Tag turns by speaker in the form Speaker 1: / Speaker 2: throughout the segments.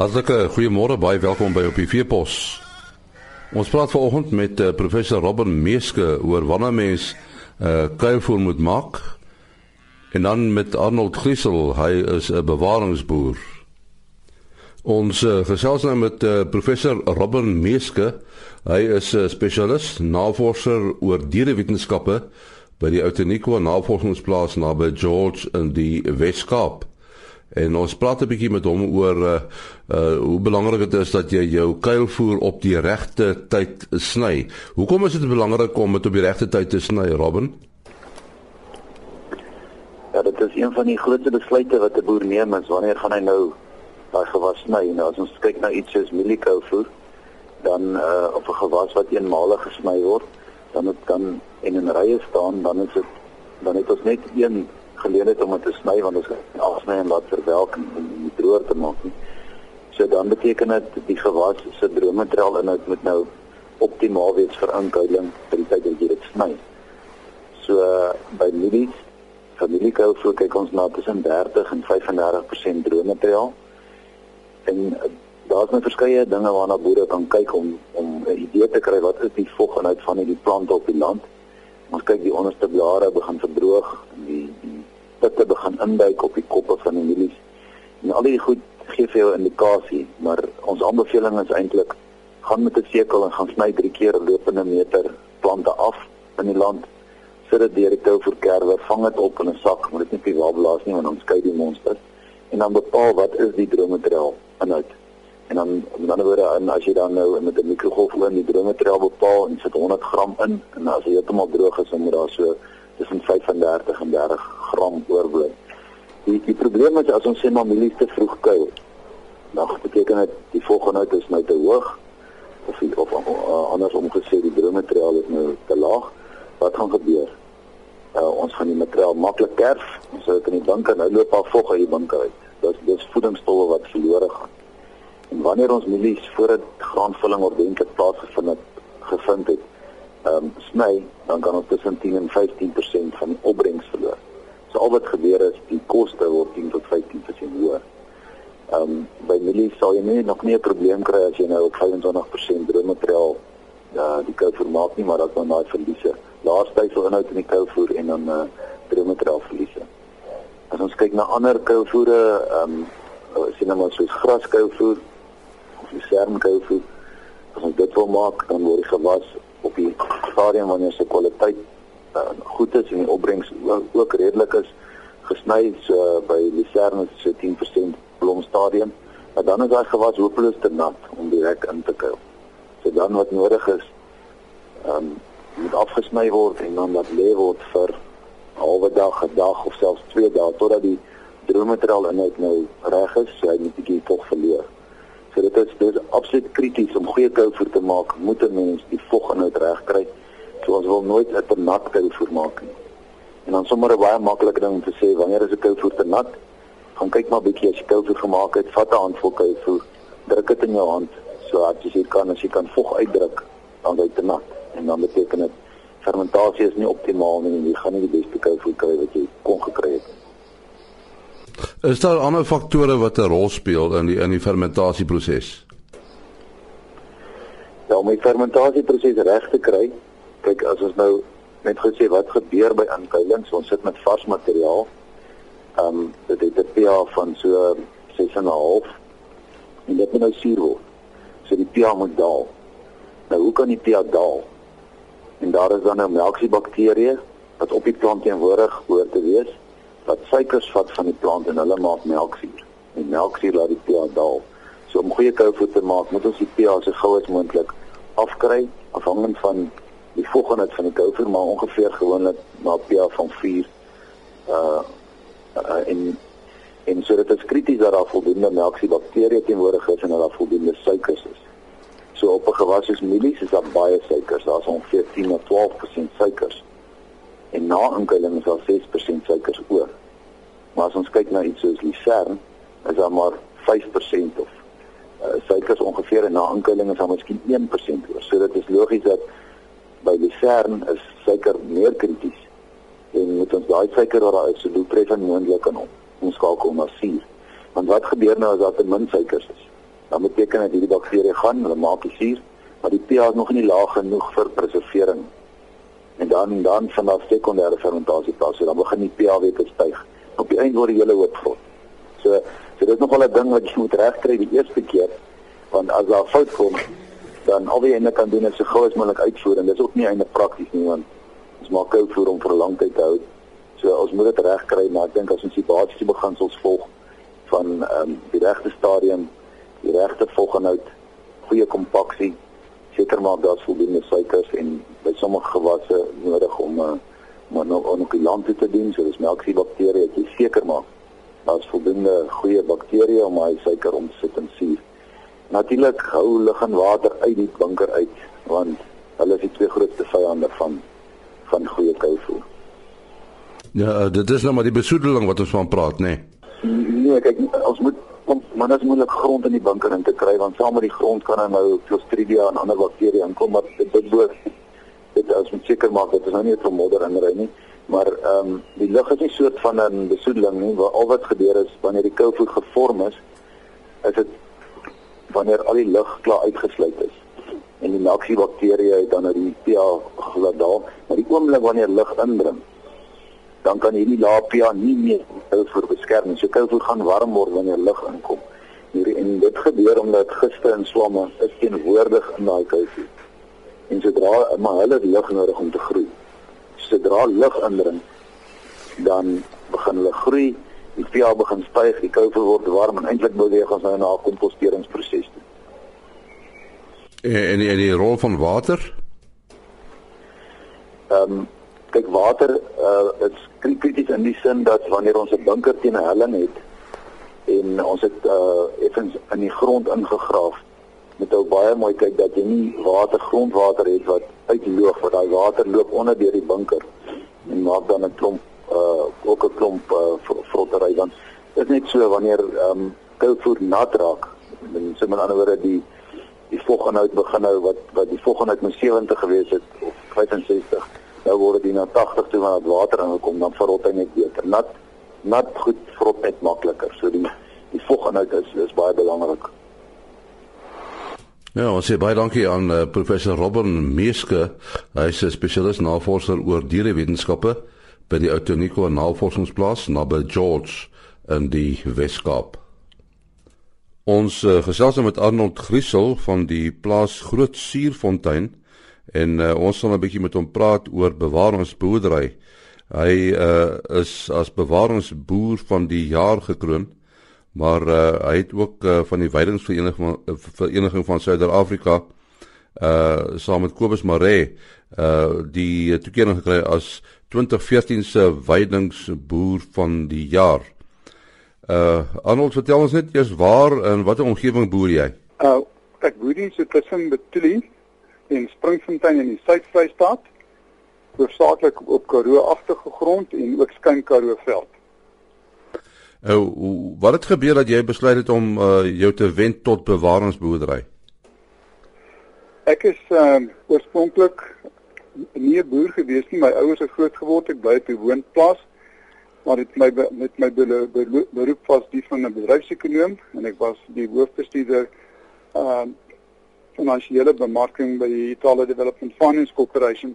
Speaker 1: Hartlike goeiemôre, baie welkom by op die Veepos. Ons praat vanoggend met uh, professor Robin Meeske oor wanneer mens 'n uh, kuilvoer moet maak. En dan met Arnold Griesel, hy is 'n bewaringsboer. Ons uh, gesels nou met uh, professor Robin Meeske. Hy is 'n uh, spesialis, navorser oor dierewetenskappe by die Outeniqua Navorsingsplaas naby George in die Weskaap. En ons praat 'n bietjie met hom oor uh, uh hoe belangrik dit is dat jy jou kuilvoer op die regte tyd sny. Hoekom is dit belangrik om dit op die regte tyd te sny, Robin?
Speaker 2: Ja, dit is een van die grootste besluite wat 'n boer neem, is wanneer gaan hy nou daai gewas sny? Nou as ons kyk na iets soos mieliekuilvoer, dan uh op 'n gewas wat eenmalig gesny word, dan dit kan in 'n rye staan, dan is dit dan het ons net een geleentheid om dit te sny want kan afsny en laat verwelk en droër te maak nie. So dan beteken dit die gewas se droommateriaal inhoud moet nou optimaal wees vir inkuiling die tyd wat jy dit sny. So by mielies familiekou voer kyk ons na tussen 30 en 35% droommateriaal. En uh, daar's nou verskeie dinge waarna boere kan kyk om om 'n idee te kry wat is die voginhoud van hierdie plante op die land. Ons kyk die onderste blare begin verdroog en die die pitte begin induik op die koppe van die mielies. En al die goed gee vir jou 'n indikasie, maar ons aanbeveling is eintlik gaan met 'n sekel en gaan sny 3 keer lopende meter plante af in die land. Sit dit deur die tou vir kerwe, vang dit op in 'n sak, moet dit nie die blaas nie want dan skei die monsters. En dan bepaal wat is die droommateriaal inhoud. En dan met ander woorde, en as jy dan nou met 'n mikrogolfoon die droommateriaal bepaal en sit 100 gram in en as hy heeltemal droog is, dan moet daar so tussen 35 en 30 gram oorbly. Die die probleem is as ons sê maar mielies te vroeg kuil, dan beteken dit die volgenhoud is nou te hoog of die, of uh, andersom gesê die droommateriaal is nou te laag. Wat gaan gebeur? Uh, ons gaan die materiaal maklik kerf. Ons sou dit in die banke nou loop af vog uit die banke uit. Dit dis voedingsstowwe wat verlore gaan. En wanneer ons mielies voordat graanvulling ordentlik plaasgevind het, gevind het, ehm um, sny, dan kan ons tussen 10 en 15% van die opbrengs verloor. So al wat gebeur is die koste word 10 tot 15% hoër. Ehm um, by mielies sal jy nie nog 'n probleem kry as jy nou op 25% droommateriaal ja uh, die kou vermaak nie, maar dat dan daai verliese. Laaste sou inhoud in die kou voer en dan uh, droommateriaal verliese. As ons kyk na ander kouvoere, ehm um, sien nou maar soos graskouvoer of lucernekouvoer, as ons dit wil maak, dan word die gewas op die stadium wanneer se kwaliteit uh, goed is en die opbrengs ook, ook redelik is gesny so uh, by Lucerne se 10% blomstadium maar dan is daai gewas hopeloos te nat om direk in te kuil. So dan wat nodig is um, moet afgesny word en dan laat lê word vir 'n halwe dag, 'n dag of selfs 2 dae totdat die droommateriaal inhoud nou reg is, so hy moet bietjie tog verloor. So dit is dis absoluut krities om goeie kouvoer te maak, moet 'n mens die voginhoud reg kry. So ons wil nooit 'n te nat kouvoer maak nie. En dan sommer 'n baie maklike ding om te sê, wanneer is 'n kouvoer te nat? Gaan kyk maar bietjie as jy kouvoer gemaak het, vat 'n handvol kouvoer, druk dit in jou hand so as jy kan, as jy kan vog uitdruk, dan is dit te nat. En dan beteken dit fermentasie is nie optimaal nie en jy gaan nie die beste kouvoer kry wat jy kon gekry het nie.
Speaker 1: Is daar ander faktore wat 'n rol speel in die in die fermentasieproses?
Speaker 2: Ja, om die fermentasieproses reg te kry, kyk as ons nou net gesê wat gebeur by aankuiling, ons sit met vars materiaal. Ehm um, dit het 'n pH van so 6.5 en dit moet nou suur word. So die pH moet daal. Nou hoe kan die pH daal? En daar is dan nou melksiebakterieë wat op die plant teenwoordig hoort te wees wat suikers vat van die plant en hulle maak melksuur. En melksuur laat die pH daal. So om goeie kouvoet te maak, moet ons die pH so gou as moontlik afkry afhangend van die volgenheid van die kouvoer, maar ongeveer gewoonlik na pH van 4 uh, uh en en so dit is krities dat daar voldoende melksiebakterieë teenwoordig is en dat daar voldoende suikers is. So op 'n gewas soos mielies is daar baie suikers, daar's ongeveer 10 tot 12% suikers en na inkuiling is daar 6% suikers oor. Maar as ons kyk na iets soos lucerne, is daar maar 5% of uh, suikers ongeveer en na inkuiling is daar miskien 1% oor. So dit is logies dat by lucerne is suiker meer krities en moet ons daai suiker wat daar is so doeltreffend moontlik kan omskakel na suur. Want wat gebeur nou as daar te min suikers is? dan beteken dit hierdie bakterie gaan, hulle maak die suur, maar die pH is nog nie laag genoeg vir preservering. En dan dan vanaf sekondêre fermentasie so dan begin die pH weer te styg. Op die einde word die hele hoop vrot. So so dit is nog wel 'n ding wat jy moet regkry die eerste keer want as daar fout kom dan al jy net kan doen is so gou as moontlik uitvoer en dit is ook nie eintlik prakties nie want ons maak koue voer om vir 'n lang tyd te hou. So ons moet dit regkry, maar ek dink as ons die basiese beginsels volg van ehm um, die regte stadium, die regte voginhoud, goeie kompaksie, seker maak daar's voldoende suikers en by sommige gewasse nodig om uh, om nou ook die land te dien, so dis melksie bakterieë, jy seker maak daar's voldoende goeie bakterieë om hy suiker om te sit in suur. Natuurlik hou lug en water uit die bunker uit want hulle is die twee grootste vyande van van goeie kuivoer.
Speaker 1: Ja, eh, dit is nou maar die besoedeling wat ons van praat, nê.
Speaker 2: Nee. nee, kyk, ons moet dit is moeilik grond in die bunker in te kry want saam met die grond kan dan nou Clostridia en ander bakterieë aankom maar dit boot dit as moet seker maak dat dit nou nie van modder inry nie. Maar ehm um, die lug is nie soort van 'n besoedeling nie waar al wat gebeur is wanneer die kuivoer gevorm is is dit wanneer al die lug klaar uitgesluit is. En die melksiebakterieë het dan nou die pH gelaat daal maar die oomblik wanneer lug indring dan kan hierdie lae pH nie meer kuivoer beskerm so kuivoer gaan warm word wanneer lug inkom hierdie en dit gebeur omdat giste en swamme is teenwoordig in daai kuivoer en sodra maar hulle het lug nodig om te groei sodra lug indring dan begin hulle groei die pH begin styg, die koue word warm en eintlik beweeg ons nou na 'n komposteringsproses toe.
Speaker 1: En en die, die rol van water?
Speaker 2: Ehm um, kyk water uh is krities in die sin dat wanneer ons 'n bunker teen 'n helling het en ons het uh effens in die grond ingegraaf met ou baie mooi kyk dat jy nie water grondwater het wat uitloop want daai water loop onder deur die bunker en maak dan 'n klomp uh ook 'n klomp uh vrottery dan is net so wanneer ehm um, koolvoer nat raak en so met ander woorde die die voginhoud begin nou wat wat die voginhoud met 70 gewees het of 65 nou word dit na 80 toe wanneer dit water inkom dan verrot hy net beter nat nat goed vrot net makliker so die die voginhoud is is baie belangrik
Speaker 1: Ja, ons sê baie dankie aan uh, professor Robben Meeske. Hy is 'n spesialis navorser oor dierewetenskappe by die Outonico Navorsingsplaas naby George in die Weskaap. Ons uh, gesels nou met Arnold Griesel van die plaas Groot Suurfontein en uh, ons gaan 'n bietjie met hom praat oor bewaringsboerdery. Hy uh, is as bewaringsboer van die jaar gekroon, maar uh, hy het ook uh, van die weidingsvereniging vereniging van Suider-Afrika uh saam met Kobus Maree uh die toekenning gekry as 2014 se weidingsboer van die jaar. Uh Arnold, vertel ons net eers waar en watter omgewing boer jy?
Speaker 3: Uh ek boer hier so tussen Betulie en Springfontein in die Suid-Vrystaat. Hoofsaaklik op Karoo-agtige grond en ook skyn Karoo veld.
Speaker 1: Uh wat het gebeur dat jy besluit het om uh jou te wend tot bewaringsboerdery?
Speaker 3: Ek is uh oorspronklik nie 'n boer gewees nie. My ouers het groot geword ek bly op 'n woonplaas. Maar dit my met my beroep was die van 'n bedryfsekonoom en ek was die hoofbestuurder uh finansiële bemarking by die Italy Development Finance Corporation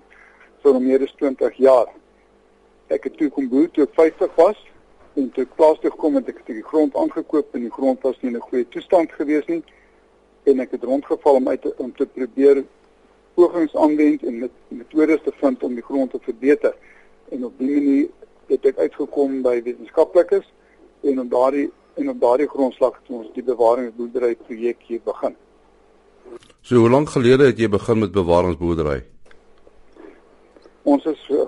Speaker 3: vir meer as 20 jaar. Ek het toe kom boer toe ek 50 was en toe ek plaas toe gekom het ek 'n stukkie grond aangekoop en die grond was nie in 'n goeie toestand gewees nie en ek het rondgeval om uit om te probeer pogings aanwend en met metodes te vind om die grond te verbeter. En op die manier het ek uitgekom by wetenskaplikes en op daardie en op daardie grondslag het ons die bewaringsboerdery projek hier begin.
Speaker 1: So hoe lank gelede het jy begin met bewaringsboerdery?
Speaker 3: Ons is uh,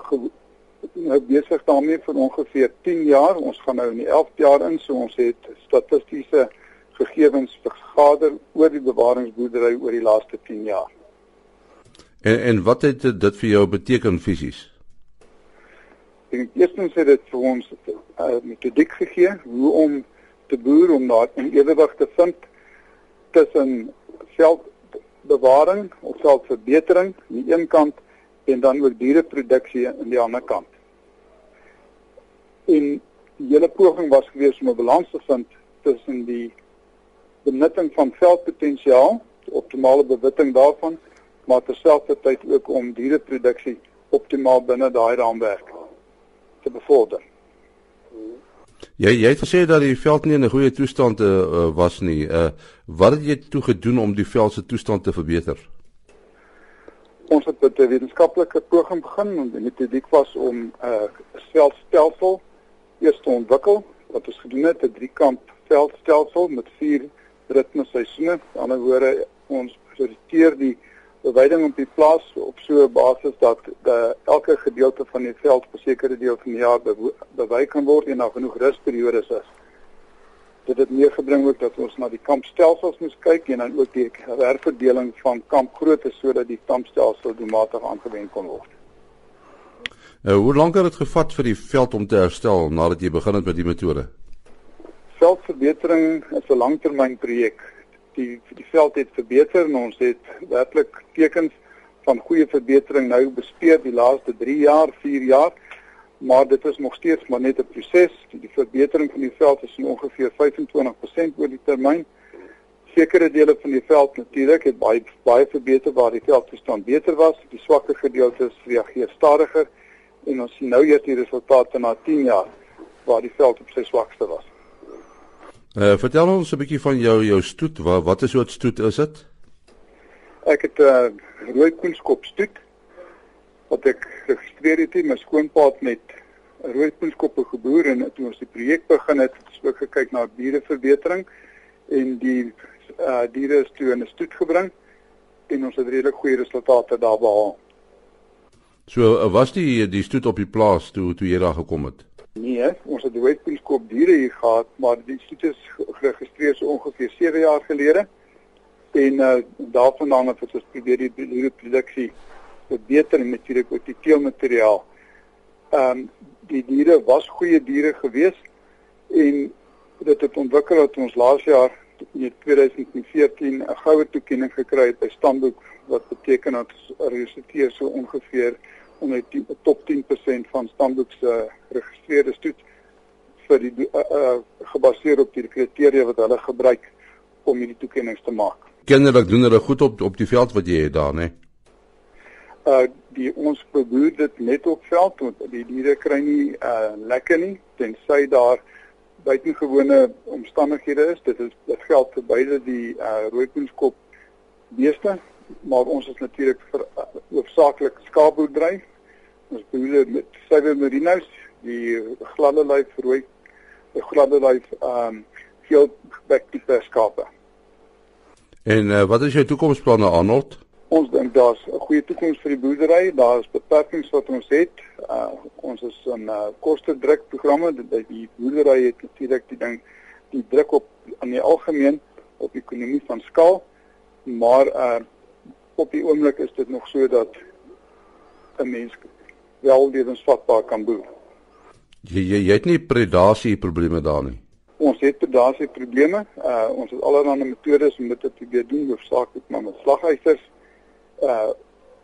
Speaker 3: nou besig daarmee vir ongeveer 10 jaar. Ons gaan nou in die 11de jaar in, so ons het statistiese gegevens vergader oor die bewaringsboerdery oor die laaste 10 jaar.
Speaker 1: En en wat het dit vir jou beteken fisies?
Speaker 3: Ek eerstens het dit vir ons 'n uh, metodiek gegee hoe om te boer om daar 'n ewewig te vind tussen veldbewaring of veldverbetering aan die een kant en dan ook diereproduksie aan die ander kant. En die hele poging was gewees om 'n balans te vind tussen die benutting van veldpotensiaal, optimale bewitting daarvan, maar terselfdertyd ook om diereproduksie optimaal binne daai raamwerk te bevorder.
Speaker 1: Jy jy het gesê dat die veld nie in 'n goeie toestand uh, was nie. Uh wat het jy toe gedoen om die veld se toestand te verbeter?
Speaker 3: Ons het met 'n wetenskaplike poging begin en die metodiek was om 'n uh, veldstelsel eers te ontwikkel wat ons gedoen het 'n driekant veldstelsel met vier ritme seisoene. Aan die ander woorde ons sorteer die bewyding op die plaas op so 'n basis dat de, elke gedeelte van die veld op 'n sekere deel van die jaar bewy kan word en daar genoeg rusperiodes is. Dit het meer gebring ook dat ons na die kampstelsels moes kyk en dan ook die herverdeling van kampgrootte sodat die kampstelsel doelmatig aangewend kon word.
Speaker 1: Nou, hoe lank het dit gevat vir die veld om te herstel nadat jy begin het met die metode?
Speaker 3: Veldverbetering is 'n langtermynprojek die die veld het verbeter en ons het werklik tekens van goeie verbetering nou bespeer die laaste 3 jaar, 4 jaar. Maar dit is nog steeds maar net 'n proses. Die, verbetering van die veld is ongeveer 25% oor die termyn. Sekere dele van die veld natuurlik het baie baie verbeter waar die veldtoestand beter was. Die swakker gedeeltes reageer stadiger en ons sien nou eers die resultate na 10 jaar waar die veld op sy swakste was.
Speaker 1: Uh, vertel ons 'n bietjie van jou jou stoet. Wat wat is soort stoet is dit?
Speaker 3: Ek het 'n uh, eh, rooi koenskop stoet wat ek geregistreer het in my skoonpaad met rooi koenskoppe geboer en toe ons die projek begin het, het ons ook gekyk na diereverbetering en die uh, diere is toe in 'n stoet gebring en ons het redelik goeie resultate daar behaal.
Speaker 1: So was die die stoet op die plaas toe toe jy daar gekom het?
Speaker 3: Nee, ons het Westpoolskop diere hier gehad, maar die stoet is geregistreer so ongeveer 7 jaar gelede. En uh daarvandaan het ons probeer die diereproduksie verbeter met natuurlik ook die teelmateriaal. Ehm um, die diere was goeie diere gewees en dit het ontwikkel dat ons laas jaar in 2014 'n goue toekenning gekry het by Stamboek wat beteken dat ons resulteer so ongeveer onder die top 10% van Stamboek se geregistreerde stoet vir die uh, uh, gebaseer op die kriteria wat hulle gebruik om hierdie toekenninge te maak.
Speaker 1: Kinderlik doen hulle goed op op die veld wat jy het daar, né?
Speaker 3: Uh die ons probeer dit net op veld want die diere kry nie uh lekker nie tensy daar buitengewone omstandighede is. Dit is dit geld vir beide die uh rooikoenskop beeste maar ons is natuurlik vir hoofsaaklik skaapboerdery. Ons boere met suiwer merinos, die gladde lyf rooi, die gladde lyf ehm um, veel bek tipe skape.
Speaker 1: En uh, wat is jou toekomsplanne Arnold?
Speaker 3: Ons dink daar's 'n goeie toekoms vir die boerdery. Daar's beperkings wat ons het. Uh, ons is 'n uh, koste druk programme. Die, die boerdery het natuurlik die ding die druk op aan die algemeen op die ekonomie van skaal. Maar uh op die oomblik is dit nog so dat 'n mens wel lewensvatbaar kan boer.
Speaker 1: Jy jy, jy het nie predasie probleme daar nie.
Speaker 3: Ons het predasie probleme. Uh ons het allerlei metodes om dit te probeer doen, hoofsaaklik maar met slaghuisers. Uh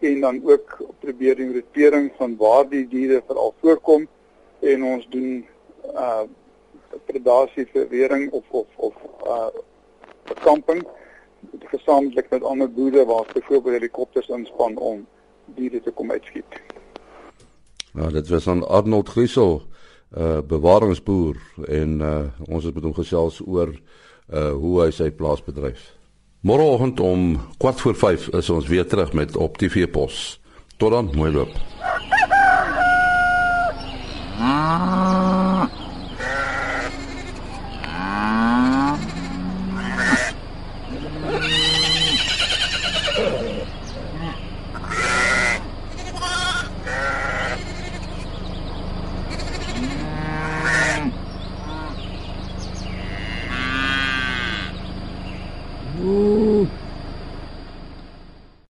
Speaker 3: en dan ook probeer die rotering van waar die diere veral voorkom en ons doen uh predasie verwering of of of uh camping gesamentlik met ander boere waar byvoorbeeld helikopters inspan om diere te kom uitskiet.
Speaker 1: Nou dit was aan Arnold Griesel, uh, bewaringsboer en uh, ons het met hom gesels oor uh, hoe hy sy plaas bedryf. Môreoggend om 4 voor 5 is ons weer terug met op TV Pos. Tot dan, mooi loop. Ah.